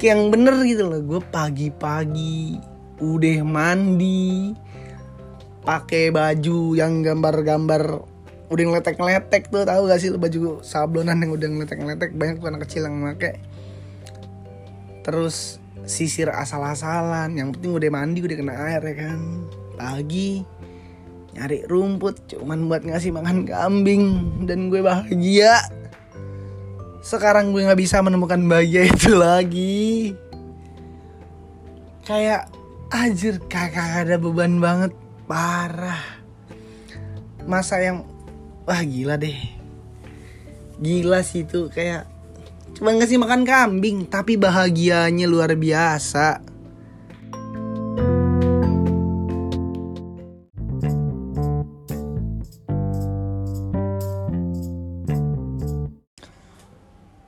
kayak yang bener gitu loh. Gue pagi-pagi udah mandi pakai baju yang gambar-gambar udah ngeletek-ngeletek tuh tahu gak sih baju sablonan yang udah ngeletek-ngeletek? Banyak tuh anak kecil yang pakai terus sisir asal-asalan yang penting udah mandi udah kena air ya kan? Pagi nyari rumput cuman buat ngasih makan kambing dan gue bahagia sekarang gue nggak bisa menemukan bahagia itu lagi. Kayak anjir kakak ada beban banget. Parah. Masa yang wah gila deh. Gila sih itu kayak cuma ngasih makan kambing tapi bahagianya luar biasa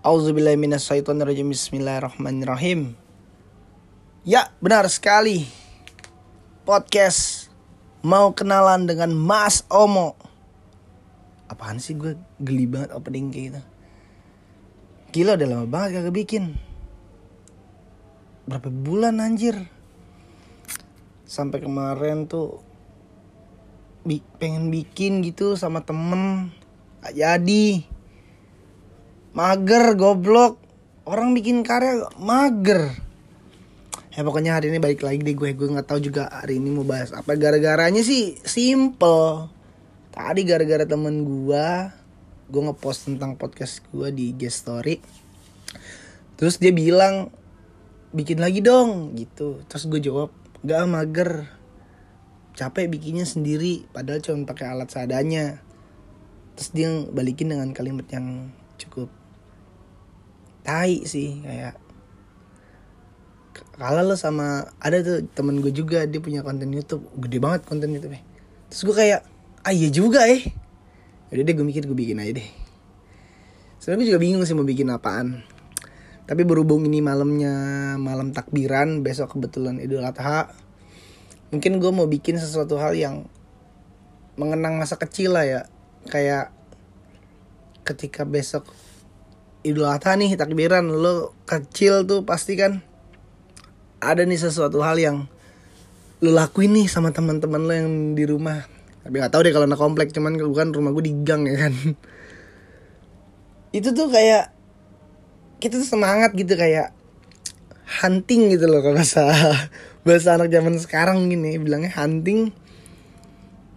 Auzubillahiminasyaitonirrajim Bismillahirrahmanirrahim. Ya benar sekali. Podcast Mau kenalan dengan Mas Omo. Apaan sih gue? Geli banget opening kayak gitu. Gila udah lama banget kagak bikin. Berapa bulan anjir? Sampai kemarin tuh Pengen bikin gitu sama temen. Gak jadi mager goblok. Orang bikin karya mager. Ya pokoknya hari ini balik lagi deh gue. Gue nggak tahu juga hari ini mau bahas apa. Gara-garanya sih simple. Tadi gara-gara temen gue gue ngepost tentang podcast gue di guest story. Terus dia bilang bikin lagi dong gitu. Terus gue jawab gak mager. Capek bikinnya sendiri padahal cuma pakai alat seadanya. Terus dia balikin dengan kalimat yang cukup tai sih kayak kalau lo sama ada tuh temen gue juga dia punya konten YouTube gede banget konten YouTube -nya. terus gue kayak ah iya juga eh. Jadi deh gue mikir gue bikin aja deh. Sebenarnya gue juga bingung sih mau bikin apaan. Tapi berhubung ini malamnya malam takbiran besok kebetulan Idul Adha mungkin gue mau bikin sesuatu hal yang mengenang masa kecil lah ya. Kayak ketika besok Idul Adha nih takbiran. Lo kecil tuh pasti kan ada nih sesuatu hal yang lo lakuin nih sama teman-teman lo yang di rumah. Tapi nggak tahu deh kalau anak komplek cuman bukan rumah gue di gang ya kan. Itu tuh kayak kita tuh semangat gitu kayak hunting gitu loh kalau bahasa bahasa anak zaman sekarang gini bilangnya hunting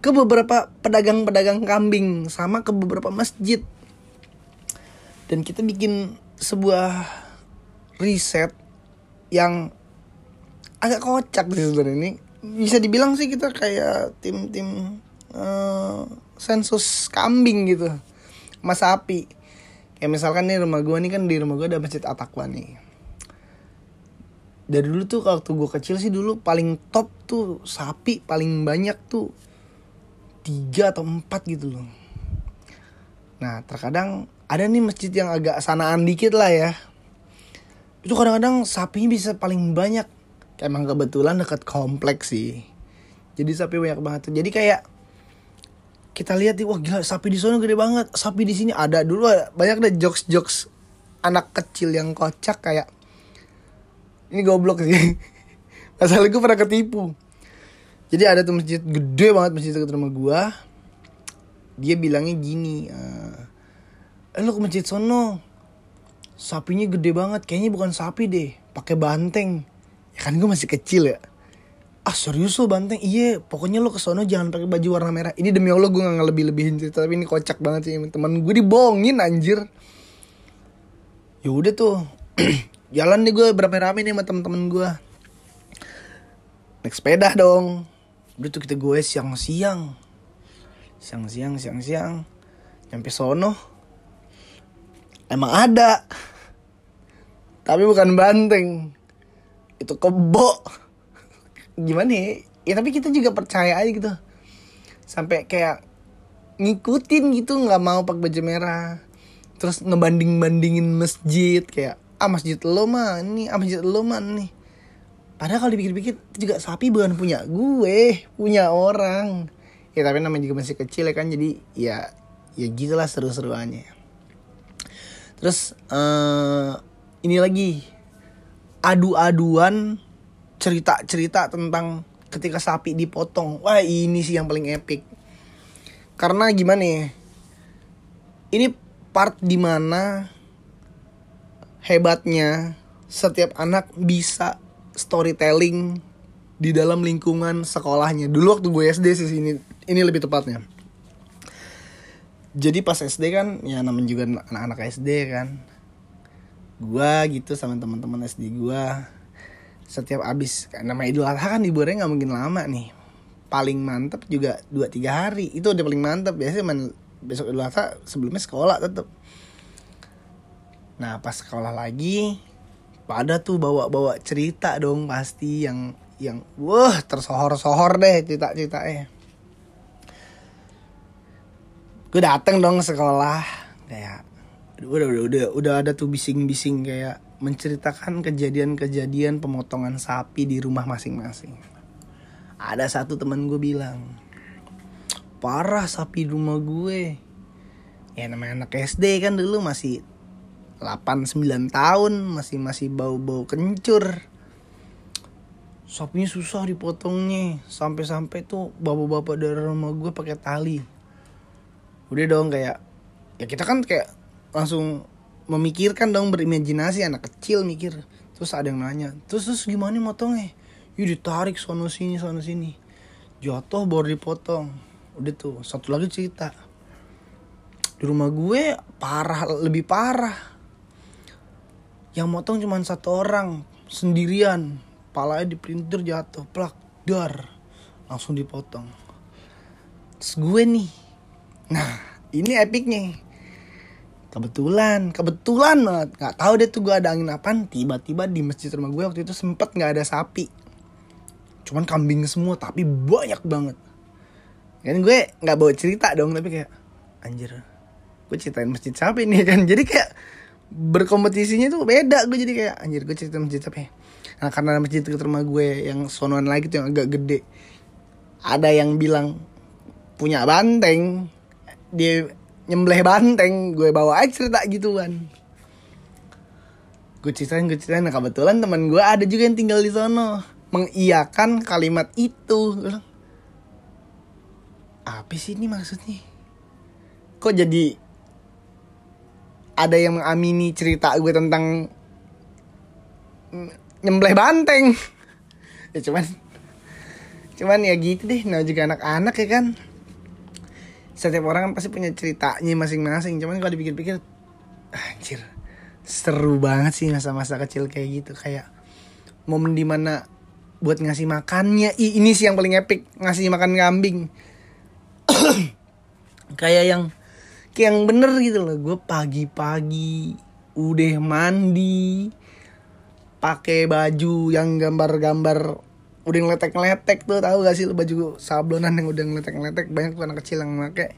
ke beberapa pedagang-pedagang kambing sama ke beberapa masjid dan kita bikin sebuah riset yang agak kocak sih sebenarnya. Ini bisa dibilang sih kita kayak tim-tim uh, sensus kambing gitu. Mas sapi kayak misalkan nih rumah gue nih kan di rumah gue ada masjid Atakwa nih. Dari dulu tuh waktu gue kecil sih dulu paling top tuh sapi paling banyak tuh tiga atau empat gitu loh. Nah terkadang ada nih masjid yang agak sanaan dikit lah ya. Itu kadang-kadang sapinya bisa paling banyak. Emang kebetulan dekat kompleks sih. Jadi sapi banyak banget tuh. Jadi kayak kita lihat nih wah gila sapi di sana gede banget. Sapi di sini ada. Dulu banyak deh jokes jokes anak kecil yang kocak kayak ini goblok sih. Masalah gue pernah ketipu. Jadi ada tuh masjid gede banget masjid dekat rumah gua. Dia bilangnya gini uh, eh lu ke masjid sono. Sapinya gede banget. Kayaknya bukan sapi deh. Pakai banteng. Ya kan gue masih kecil ya. Ah serius lo banteng? Iya pokoknya lo ke sono jangan pakai baju warna merah. Ini demi allah gue nggak lebih lebihin cerita tapi ini kocak banget sih teman gue dibohongin anjir. Ya udah tuh. Jalan deh gue berapa rame nih sama temen-temen gue naik sepeda dong. Udah tuh kita gue siang-siang. Siang-siang siang-siang. Nyampe sono emang ada. Tapi bukan banteng. Itu kebo. Gimana ya? ya tapi kita juga percaya aja gitu. Sampai kayak ngikutin gitu nggak mau pakai baju merah. Terus ngebanding bandingin masjid kayak ah masjid lo mah ini ah masjid lo mah nih padahal kalau dipikir-pikir juga sapi bukan punya gue punya orang. Ya tapi namanya juga masih kecil ya kan jadi ya ya gitulah seru-seruannya Terus uh, ini lagi adu-aduan cerita-cerita tentang ketika sapi dipotong. Wah, ini sih yang paling epic. Karena gimana ya? Ini part di mana hebatnya setiap anak bisa storytelling di dalam lingkungan sekolahnya. Dulu waktu gue SD sih ini ini lebih tepatnya. Jadi pas SD kan ya namanya juga anak-anak SD kan. Gua gitu sama teman-teman SD gua. Setiap abis nama Idul Adha kan liburnya nggak mungkin lama nih. Paling mantep juga dua tiga hari. Itu udah paling mantep. Biasanya man, besok Idul Adha sebelumnya sekolah tetep. Nah pas sekolah lagi pada tuh bawa-bawa cerita dong pasti yang yang wah tersohor-sohor deh cerita-ceritanya gue dateng dong sekolah kayak udah udah udah udah ada tuh bising-bising kayak menceritakan kejadian-kejadian pemotongan sapi di rumah masing-masing. Ada satu teman gue bilang, parah sapi di rumah gue. Ya namanya anak SD kan dulu masih 8-9 tahun, masih masih bau-bau kencur. Sapinya susah dipotongnya, sampai-sampai tuh bapak-bapak dari rumah gue pakai tali. Udah dong kayak, ya kita kan kayak langsung memikirkan dong berimajinasi. Anak kecil mikir terus ada yang nanya terus terus gimana motongnya? Yuk ditarik sono sini sono sini. Jatuh baru dipotong. Udah tuh satu lagi cerita. Di rumah gue parah lebih parah. Yang motong cuma satu orang sendirian. Palanya dipelintir jatuh plak dar. Langsung dipotong. Terus gue nih nah ini epicnya kebetulan kebetulan banget. Nggak tahu deh tuh gue ada angin apa tiba-tiba di masjid rumah gue waktu itu sempet nggak ada sapi. Cuman kambing semua tapi banyak banget. Kan gue nggak bawa cerita dong tapi kayak anjir gue ceritain masjid sapi nih kan. Jadi kayak berkompetisinya tuh beda. Gue jadi kayak anjir gue ceritain masjid sapi. Nah karena masjid dekat rumah gue yang sonoan lagi tuh yang agak gede ada yang bilang punya banteng dia nyembelih banteng gue bawa aja cerita gituan gue ceritain gue ceritain. Nah kebetulan teman gue ada juga yang tinggal di sono. Mengiyakan kalimat itu. Gue bilang apa sih ini maksudnya? Kok jadi ada yang mengamini cerita gue tentang nyembelih banteng? Ya cuman cuman ya gitu deh. Nah juga anak-anak ya kan setiap orang kan pasti punya ceritanya masing-masing. Cuman kalau dipikir-pikir anjir seru banget sih masa-masa kecil kayak gitu. Kayak momen di mana buat ngasih makannya. I, ini sih yang paling epic ngasih makan kambing. Kayak yang kayak yang bener gitu loh. Gue pagi-pagi udah mandi pakai baju yang gambar-gambar udah ngeletek-ngeletek tuh tahu gak sih baju sablonan yang udah ngeletek-ngeletek? Banyak tuh anak kecil yang make.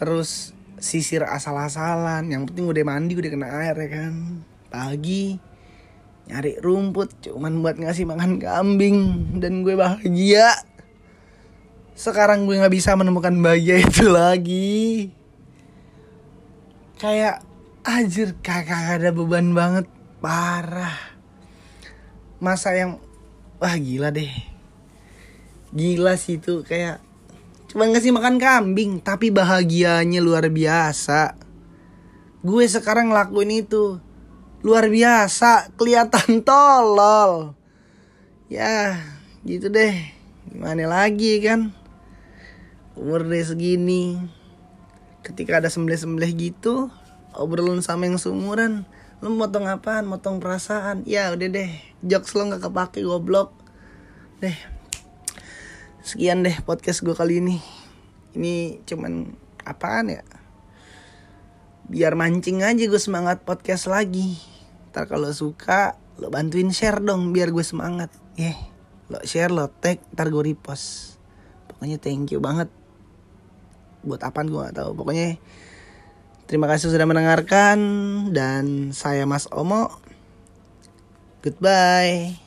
Terus sisir asal-asalan yang penting udah mandi udah kena air ya kan? Pagi nyari rumput cuman buat ngasih makan kambing dan gue bahagia. Sekarang gue nggak bisa menemukan bahagia itu lagi. Kayak anjir kakak ada beban banget. Parah. Masa yang wah gila deh. Gila sih itu kayak cuma ngasih makan kambing tapi bahagianya luar biasa. Gue sekarang ngelakuin itu. Luar biasa kelihatan tolol. Ya gitu deh. Gimana lagi kan? Umur deh segini. Ketika ada sembelih-sembelih gitu obrolan sama yang seumuran lu motong apaan? Motong perasaan. Ya udah deh. Jokes lo nggak kepake goblok. Deh. Sekian deh podcast gue kali ini. Ini cuman apaan ya? Biar mancing aja gue semangat podcast lagi. Ntar kalau suka lo bantuin share dong biar gue semangat. Ya yeah. lo share lo tag ntar gue repost. Pokoknya thank you banget. Buat apaan gue gak tahu. Pokoknya Terima kasih sudah mendengarkan dan saya Mas Omo. Goodbye.